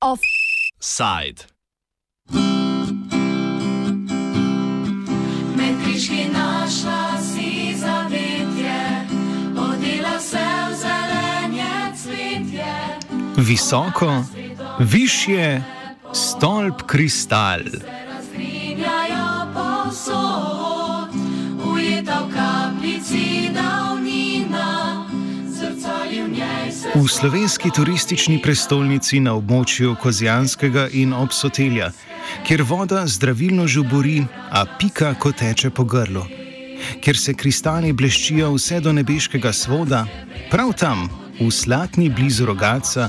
Offside. Metriški našla si zavetje, odila se v zelenje cvetje. Visoko, višje, stolp kristal. V slovenski turistični prestolnici na območju Kozijanskega in Obsotelja, kjer voda zdravilno žubori, a pika, ko teče po grlu. Kjer se kristali bleščijo vse do nebeškega svoda, prav tam, v Slatni blizu Rogaca,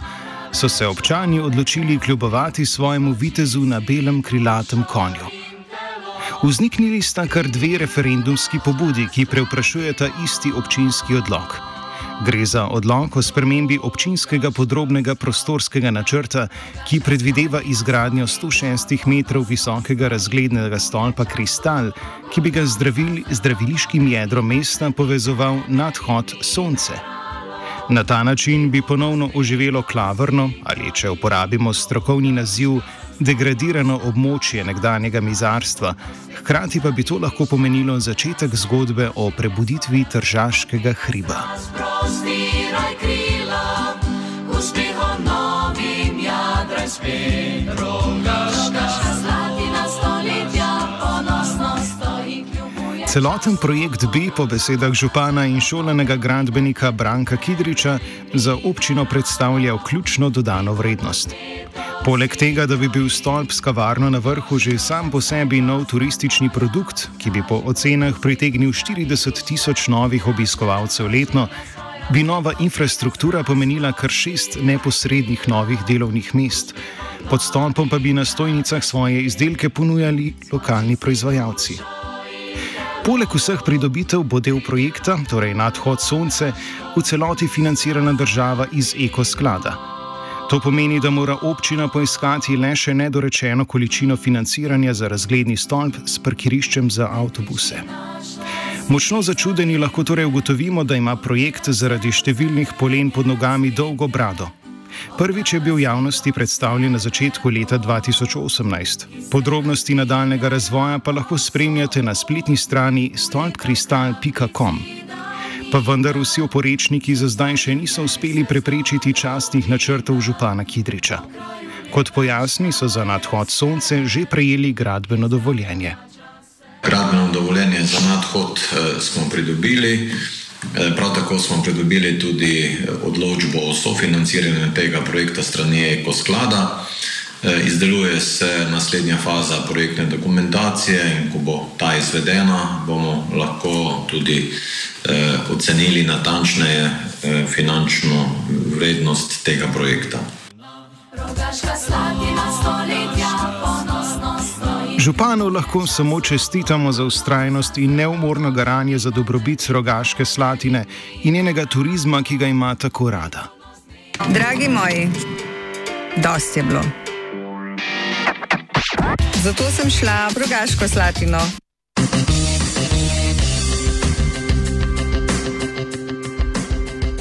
so se občani odločili kljubovati svojemu vitezu na belem krilatem konju. Vzniknili sta kar dve referendumski pobudi, ki preuprašujeta isti občinski odlog. Gre za odlog o spremembi občinskega podrobnega prostorskega načrta, ki predvideva izgradnjo 106 metrov visokega razglednega stolpa Kristal, ki bi ga z zdravili, zdraviliškim jedrom mesta povezoval nadhod Sonce. Na ta način bi ponovno oživelo klavrno, ali če uporabimo strokovni naziv, degradirano območje nekdanjega mizarstva, hkrati pa bi to lahko pomenilo začetek zgodbe o prebuditvi tržaškega hriba. Prostiraj krila, uspehom novim jadraj spet. Rogaška slatina stoletja, ponosno stoji kljubuje. Celoten projekt B po besedah župana in šolanega gradbenika Branka Kidriča za občino predstavlja ključno dodano vrednost. Poleg tega, da bi bil stolp s kavarno na vrhu že sam po sebi nov turistični produkt, ki bi po ocenah pritegnil 40 tisoč novih obiskovalcev letno, bi nova infrastruktura pomenila kar šest neposrednih novih delovnih mest. Pod stolpom pa bi na stojnicah svoje izdelke ponujali lokalni proizvajalci. Poleg vseh pridobitev bo del projekta, torej nadhod Sonce, v celoti financirana država iz ekosklada. To pomeni, da mora občina poiskati le še nedorečeno količino financiranja za razgledni stolp s parkiriščem za avtobuse. Močno začudeni lahko torej ugotovimo, da ima projekt zaradi številnih polen pod nogami dolgo brado. Prvič je bil javnosti predstavljen na začetku leta 2018. Podrobnosti nadaljnega razvoja pa lahko spremljate na spletni strani stolpkristal.com. Pa vendar vsi oporečniki za zdaj še niso uspeli preprečiti častnih načrtov župana Kidriča. Kot pojasni, so za nadhod sonce že prejeli gradbeno dovoljenje. Gradbeno dovoljenje za nadhod eh, smo pridobili. Eh, Prav tako smo pridobili tudi eh, odločbo o sofinanciranju tega projekta strani ekosklada. Eh, Izdeluje se naslednja faza projektne dokumentacije in ko bo ta izvedena, bomo lahko tudi eh, ocenili natančneje eh, finančno vrednost tega projekta. Rogaška slatina stoji. Županu lahko samo čestitamo za ustrajnost in neumorno garanje za dobrobit rogaške slatine in njenega turizma, ki ga ima tako rada. Dragi moji, dosti je bilo. Zato sem šla v Rogaško Slatino.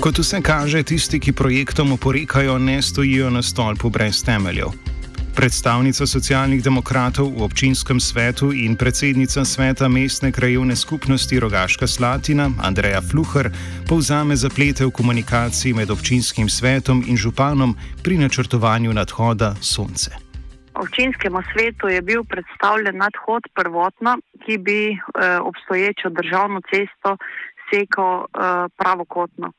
Kot vse kaže, tisti, ki projektom oporekajo, ne stojijo na stolpu brez temeljev. Predstavnica socialnih demokratov v občinskem svetu in predsednica sveta mestne krajovne skupnosti Rogaška Slatina, Andreja Fluhar, povzame zaplete v komunikaciji med občinskim svetom in županom pri načrtovanju nadhoda Sonce. občinskemu svetu je bil predstavljen nadhod prvotno, ki bi eh, obstoječo državno cesto sekal eh, pravokotno.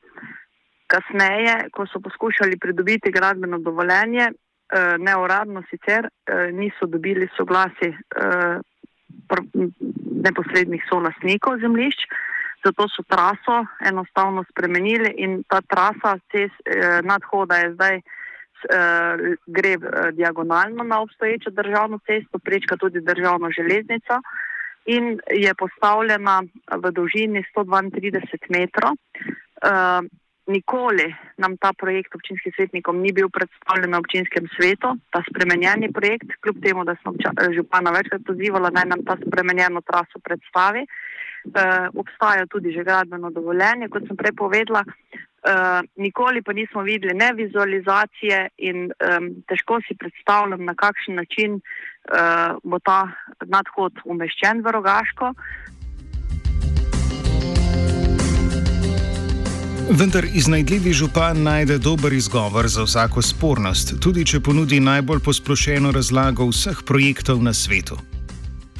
Kasneje, ko so poskušali pridobiti gradbeno dovoljenje, neuradno sicer eh, niso dobili soglasi eh, neposrednih solastnikov zemljišč, zato so traso enostavno spremenili in ta trasa cest, eh, nadhoda je zdaj eh, gre eh, diagonalno na obstoječo državno cesto, prečka tudi državno železnico in je postavljena v dolžini 132 metrov. Eh, nikoli nam ta projekt občinskim svetnikom ni bil predstavljen na občinskem svetu, ta spremenjeni projekt, kljub temu, da smo župana večkrat pozivala, naj nam ta spremenjeno traso predstavi. Uh, obstaja tudi že gradbeno dovoljenje, kot sem prej povedala. Uh, nikoli pa nismo videli ne vizualizacije in um, težko si predstavljam, na kakšen način uh, bo ta nadhod umeščen v rogaško. Vendar iznajdljivi župan najde dober izgovor za vsako spornost, tudi če ponudi najbolj posplošeno razlago vseh projektov na svetu.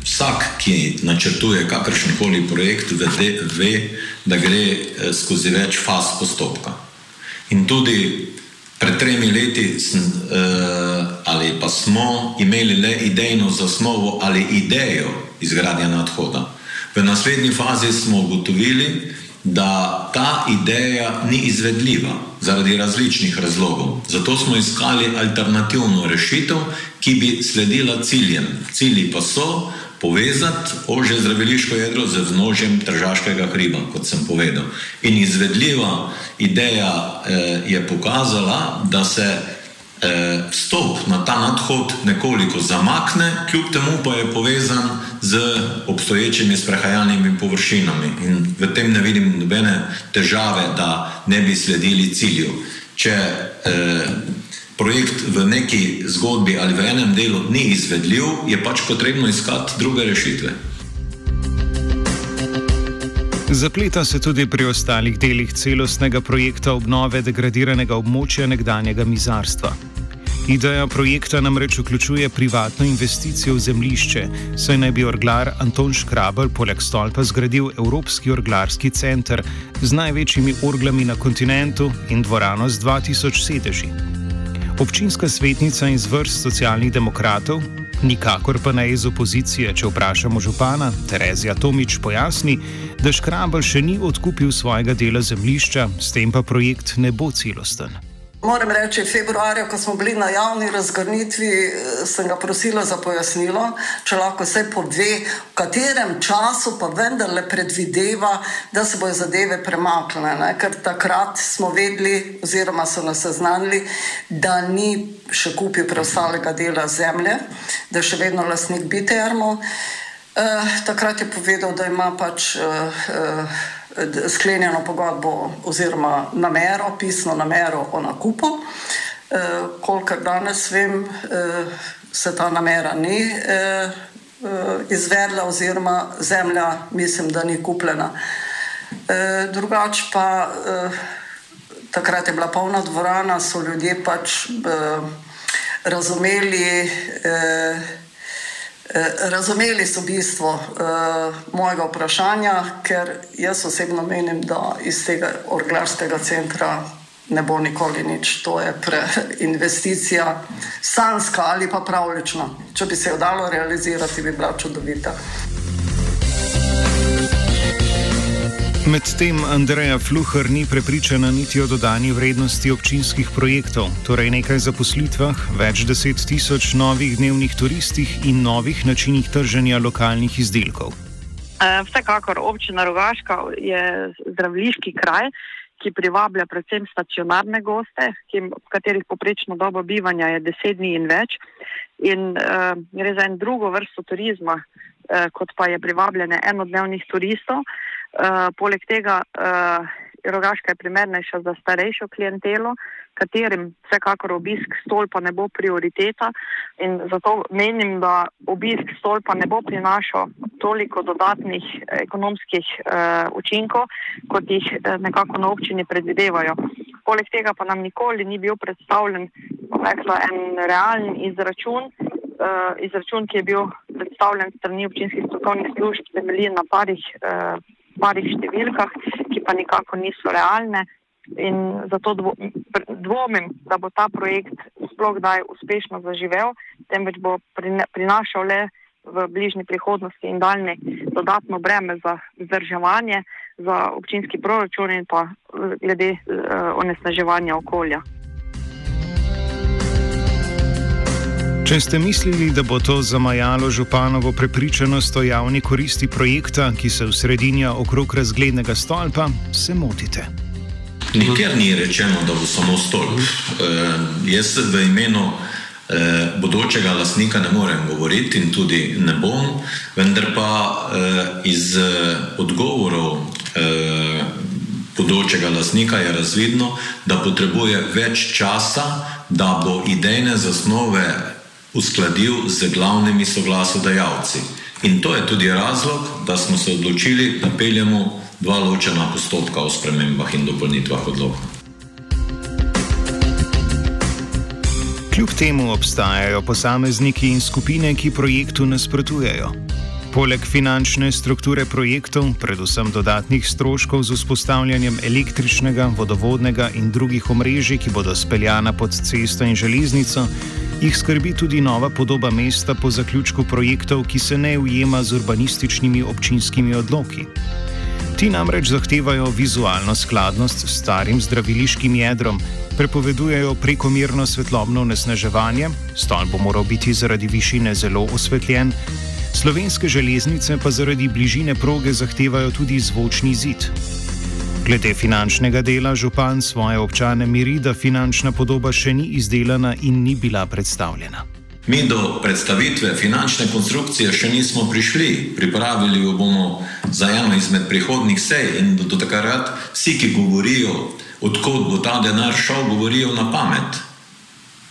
Vsak, ki načrtuje kakršen koli projekt, ve, ve, da gre eh, skozi več faz postopka. In tudi pred tremi leti sem, uh, ali pa smo imeli le idejno zasnovo ali idejo izgradnje nadhoda. V naslednji fazi smo ugotovili, da ta ideja ni izvedljiva zaradi različnih razlogov. Zato smo iskali alternativno rešitev, ki bi sledila ciljem. Cilji pa so povezati ože zdraviliško jedro z vznožjem tržaškega hriba, kot sem povedal. In izvedljiva ideja eh, je pokazala, da se eh, vstop na ta nadhod nekoliko zamakne, kljub temu pa je povezan z obstoječimi sprehajalnimi površinami. In v tem ne vidim nobene težave, da ne bi sledili cilju. Če eh, projekt v neki zgodbi ali v enem delu ni izvedljiv, je pač potrebno iskati druge rešitve. Zapleta se tudi pri ostalih delih celostnega projekta obnove degradiranega območja nekdanjega mizarstva. Ideja projekta namreč vključuje privatno investicijo v zemljišče, saj naj bi orglar Anton Škrabel poleg stolpa zgradil Evropski orglarski center z največjimi orglami na kontinentu in dvorano z 2000 sedeži. Občinska svetnica iz vrst socialnih demokratov, nikakor pa ne iz opozicije, če vprašamo župana, Terezija Tomič pojasni, da Škrabel še ni odkupil svojega dela zemljišča, s tem pa projekt ne bo celosten. Moram reči, februarja, ko smo bili na javni razgrnitvi, eh, sem ga prosila za pojasnilo, če lahko vse pove, v katerem času pa vendarle predvideva, da se bodo zadeve premaknile. Ne? Ker takrat smo vedeli, oziroma so nas seznanili, da ni še kupil preostalega dela zemlje, da je še vedno lastnik BTR-mo. Eh, takrat je povedal, da ima pač. Eh, eh, sklenjeno pogodbo oziroma namero, pisno namero o nakupu. E, kolikor danes vem, e, se ta namera ni e, izvedla oziroma zemlja mislim, da ni kupljena. E, drugač pa e, takrat je bila polna dvorana, so ljudje pač e, razumeli e, razumeli so bistvo uh, mojega vprašanja, ker jaz osebno menim, da iz tega orglarskega centra ne bo nikoli nič. To je preinvesticija, sanska ali pa pravlična. Če bi se jo dalo realizirati, bi bila čudovita. Medtem Andreja Fluhar ni prepričana niti o dodani vrednosti občinskih projektov, torej nekaj zaposlitvah, več deset tisoč novih dnevnih turistih in novih načinih trženja lokalnih izdelkov. E, vsekakor občina Rogaška je zdravliški kraj, ki privablja predvsem stacionarne goste, v katerih poprečno doba bivanja je deset dni in več. In uh, gre za en drugo vrsto turizma, uh, kot pa je privabljanje enodnevnih turistov. Eh, poleg tega uh, Rogaška je primernejša za starejšo klientelo, katerim vsekakor obisk stolpa ne bo prioriteta in zato menim, da obisk stolpa ne bo prinašal toliko dodatnih ekonomskih uh, učinkov, kot jih uh, nekako na občini predvidevajo. Poleg tega pa nam nikoli ni bil predstavljen rekla, en realen izračun, uh, izračun, ki je bil predstavljen strani občinskih strokovnih služb, temelji na parih uh, parih številkah, ki pa nikako niso realne. In zato dvomim, da bo ta projekt sploh kdaj uspešno zaživel, temveč bo prinašal le v bližnji prihodnosti in daljni dodatno breme za vzdrževanje, za občinski proračun in pa glede uh, onesnaževanja okolja. Če ste mislili, da bo to zamajalo županovo prepričanost o javni koristi projekta, ki se usredinja okrog razglednega stolpa, se motite. Nikjer ni rečeno, da bo samo stolp. E, jaz v imenu e, bodočega lasnika ne morem govoriti in tudi ne bom, vendar pa e, iz odgovorov e, bodočega lasnika je razvidno, da potrebuje več časa, da bo idejne zasnove uskladil z glavnimi soglasodajalci. In to je tudi razlog, da smo se odločili, da peljemo dva ločena postopka o spremembah in dopolnitvah odloka. Kljub temu obstajajo posamezniki in skupine, ki projektu nasprotujejo. Poleg finančne strukture projektov, predvsem dodatnih stroškov z vzpostavljanjem električnega, vodovodnega in drugih omrežij, ki bodo speljana pod cesto in železnico, jih skrbi tudi nova podoba mesta po zaključku projektov, ki se ne ujema z urbanističnimi občinskimi odloki. Ti namreč zahtevajo vizualno skladnost s starim zdraviliškim jedrom, prepovedujejo prekomerno svetlobno nesnaževanje, stolp bo moral biti zaradi višine zelo osvetljen, slovenske železnice pa zaradi bližine proge zahtevajo tudi zvočni zid. Glede finančnega dela župan svoje občane miri, da finančna podoba še ni izdelana in ni bila predstavljena. Mi do predstavitve finančne konstrukcije še nismo prišli, pripravili jo bomo za eno izmed prihodnih sej in do, do takrat vsi, ki govorijo, odkot bo ta denar šel, govorijo na pamet.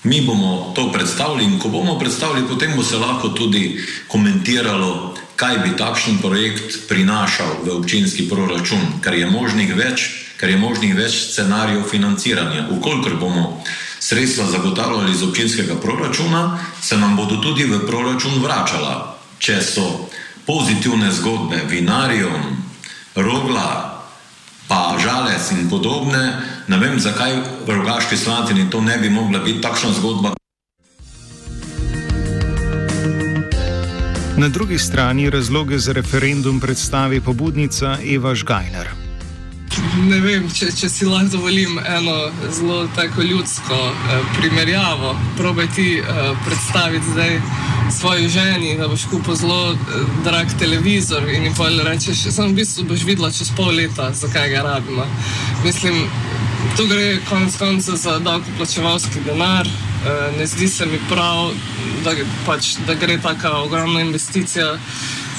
Mi bomo to predstavili in ko bomo predstavili, potem bo se lahko tudi komentiralo, kaj bi takšen projekt prinašal v občinski proračun, ker je možnih več, ker je možnih več scenarijev financiranja. Ukolikor bomo sredstva zagotavljali iz občinskega proračuna, se nam bodo tudi v proračun vračala. Če so pozitivne zgodbe vinarijem, rogla, pa žales in podobne, ne vem, zakaj v rogaški slatini to ne bi mogla biti takšna zgodba. Na drugi strani razloge za referendum predstavi pobudnica Eva Žgajner ne vem, če, če si lahko dovolim eno zelo tako ljudsko eh, primerjavo. Probaj ti eh, predstaviti zdaj svoji ženi, da boš kupil zelo eh, drag televizor in jim povedal, rečeš, sem v bistvu boš videla čez pol leta, zakaj ga rabimo. Mislim, tu gre konec konca za davkoplačevalski denar. Eh, ne zdi se mi prav, da, pač, da gre taka ogromna investicija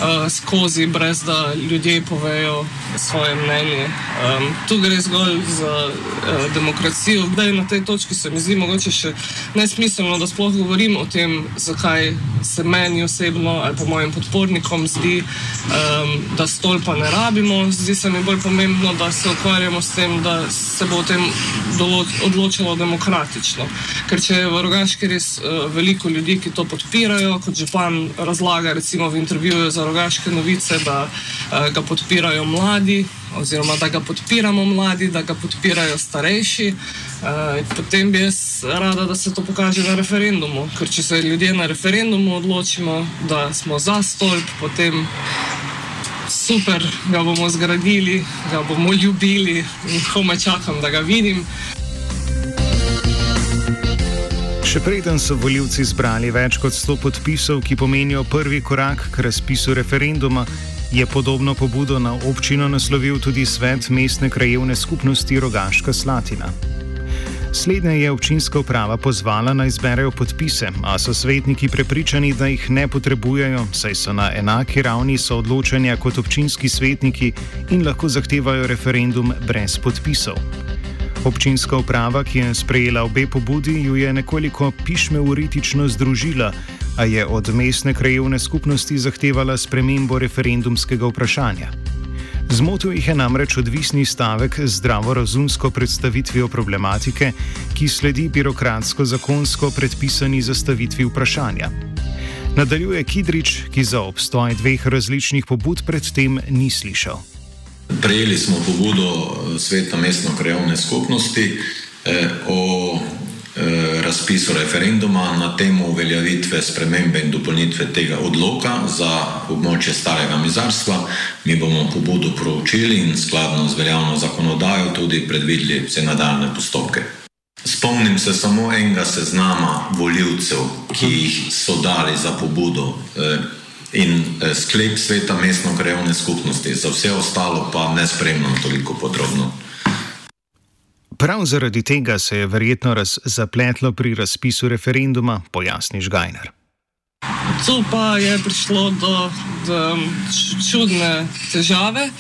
uh, skozi, brez da ljudje povejo svoje mnenje. Um, tu gre zgolj za uh, demokracijo. Zdaj na tej točki se mi zdi mogoče še nesmiselno, da sploh govorim o tem, zakaj se meni osebno ali pa mojim podpornikom zdi, um, da stolpa ne rabimo. Zdi se mi bolj pomembno, da se ukvarjamo s tem, da se bo o tem odločilo demokratično. Ker če je v Rogaški res uh, veliko ljudi, ki to podpirajo, kot župan razlaga recimo v intervjuju za rogaške novice, da uh, ga podpirajo mladi, oziroma da ga podpiramo mladi, da ga podpirajo starejši. Uh, potem bi jaz rada, da se to pokaže na referendumu. Ker če se ljudje na referendumu odločimo, da smo za stolp, potem. Super, ga bomo zgradili, ga bomo ljubili in komaj čakam, da ga vidim. Še preden so voljivci zbrali več kot 100 podpisov, ki pomenijo prvi korak k razpisu referenduma, je podobno pobudo na občino naslovil tudi svet mestne krajevne skupnosti Rogaška Slatina. Slednje je občinska uprava pozvala naj izberejo podpise, a so svetniki prepričani, da jih ne potrebujejo, saj so na enaki ravni soodločanja kot občinski svetniki in lahko zahtevajo referendum brez podpisov. Občinska uprava, ki je sprejela obe pobudi, ju je nekoliko pišmeuritično združila, a je od mestne krajevne skupnosti zahtevala spremembo referendumskega vprašanja. Zmotil jih je namreč odvisni stavek z zdravorazumsko predstavitvijo problematike, ki sledi birokratsko-zakonsko predpisani zastavitvi vprašanja. Nadaljuje Kidrič, ki za obstoj dveh različnih pobud predtem ni slišal. Prejeli smo pobudo eh, Sveta mestno krajovne skupnosti eh, o eh, razpisu referenduma na temo uveljavitve spremembe in dopolnitve tega odloka za območje starega mizarstva. Mi bomo pobudo proučili in skladno z veljavno zakonodajo tudi predvideli vse nadaljne postopke. Spomnim se samo enega seznama voljivcev, ki jih so dali za pobudo in eh, sklep sveta mestno krajovne skupnosti. Za vse ostalo pa ne spremljam toliko podrobno. Prav zaradi tega se je verjetno raz zapletlo pri razpisu referenduma, pojasni Žgajner. Tu pa je prišlo do, do čudne težave.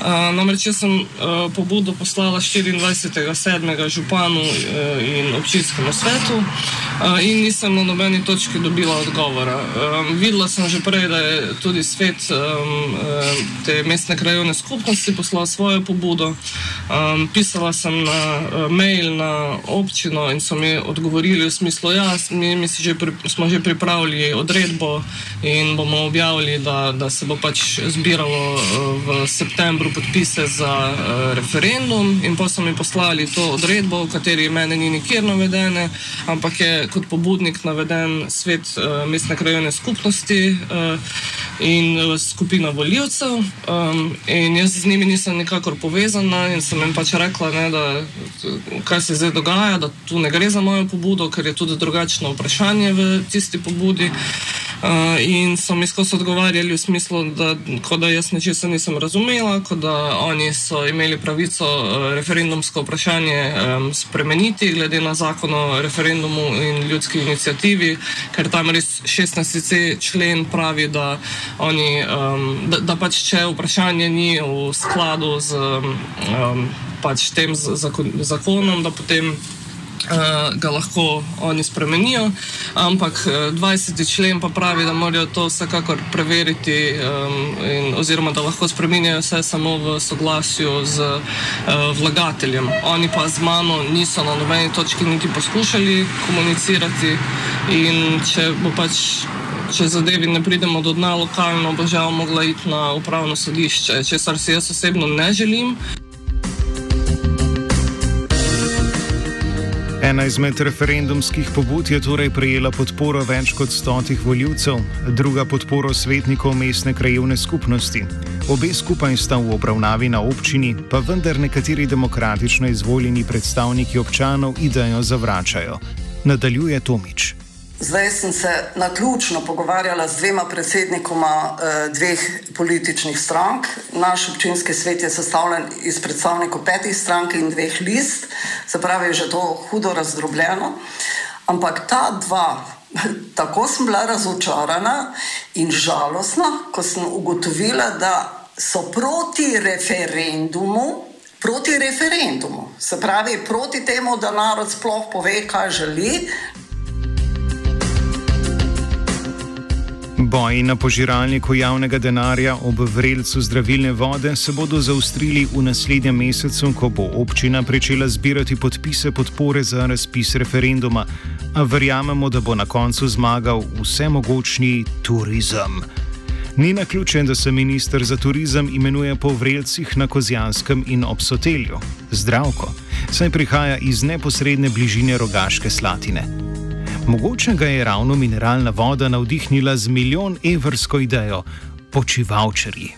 Uh, namreč jaz sem uh, pobudo poslala 24.7. županu uh, in občinskemu svetu uh, in nisem na nobeni točki dobila odgovora. Um, videla sem že prej, da je tudi svet um, te mestne krajovne skupnosti poslal svojo pobudo. Um, pisala sem na uh, mail na občino in so mi odgovorili v smislu, ja, mi, mi že pri, smo že pripravili odredbo in bomo objavili, da, da se bo pač zbiralo uh, v septembru podpise za uh, referendum, in pa so mi poslali to odredbo, v kateri mene ni nikjer navedene, ampak je kot pobudnik naveden svet uh, mestne krajovne skupnosti in skupina voljivcev. Um, in jaz z njimi nisem nikakor povezana in sem jim pač rekla, ne, da kaj se zdaj dogaja, da tu ne gre za mojo pobudo, ker je tudi drugačno vprašanje v tisti pobudi. Uh, in so mi skozi odgovarjali v smislu, da, da jaz nečesa nisem razumela, da oni so imeli pravico uh, referendumsko vprašanje um, spremeniti, glede na zakon o referendumu in ljudski inicijativi, ker tam res 16. člen pravi, da, oni, um, da, da pač če vprašanje ni v skladu z um, pač tem zakon, zakonom, da potem. Uh, ga lahko oni spremenijo, ampak 20. Eh, člen pa pravi, da morajo to vsekakor preveriti, um, in, oziroma da lahko spremenjajo vse samo v soglasju z uh, vlagateljem. Oni pa z mano niso na nobeni točki niti poskušali komunicirati, in če bo pač. Če zadevi ne pridemo do dna lokalno, bo žal mogla iti na upravno sodišče, česar si jaz osebno ne želim. Ena izmed referendumskih pobud je torej prejela podporo več kot stotih voljivcev, druga podporo svetnikov mestne krajevne skupnosti. Obe skupaj sta v obravnavi na občini, pa vendar nekateri demokratično izvoljeni predstavniki občanov idejo zavračajo. Nadaljuje Tomič. Zdaj sem se na ključno pogovarjala z dvema predsednikoma eh, dveh političnih strank. Naš občinski svet je sestavljen iz predstavnikov petih strank in dveh list, se pravi, je že to hudo razdrobljeno. Ampak ta dva, tako sem bila razočarana in žalostna, ko sem ugotovila, da so proti referendumu. Proti referendumu, se pravi, proti temu, da narod sploh pove, kaj želi, Boji na požiralniku javnega denarja ob vrelcu zdravilne vode se bodo zaustrili v naslednjem mesecu, ko bo občina začela zbirati podpise podpore za razpis referenduma. A verjamemo, da bo na koncu zmagal vsemogočni turizem. Ni na ključe, da se ministr za turizem imenuje po vrelcih na Kozijanskem in obsotelju. Zdravko, saj prihaja iz neposredne bližine rogaške slatine. Mogoče ga je ravno mineralna voda navdihnila z milijon evrsko idejo - počivalčerji.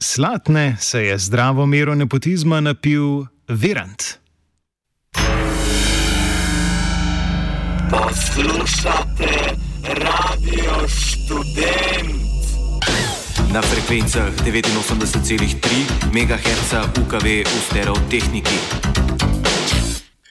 Slatne se je zdravo mero nepotizma napil Virant. Poslušate radio študent na frekvencah 89,3 MHz UKV v stereotehniki.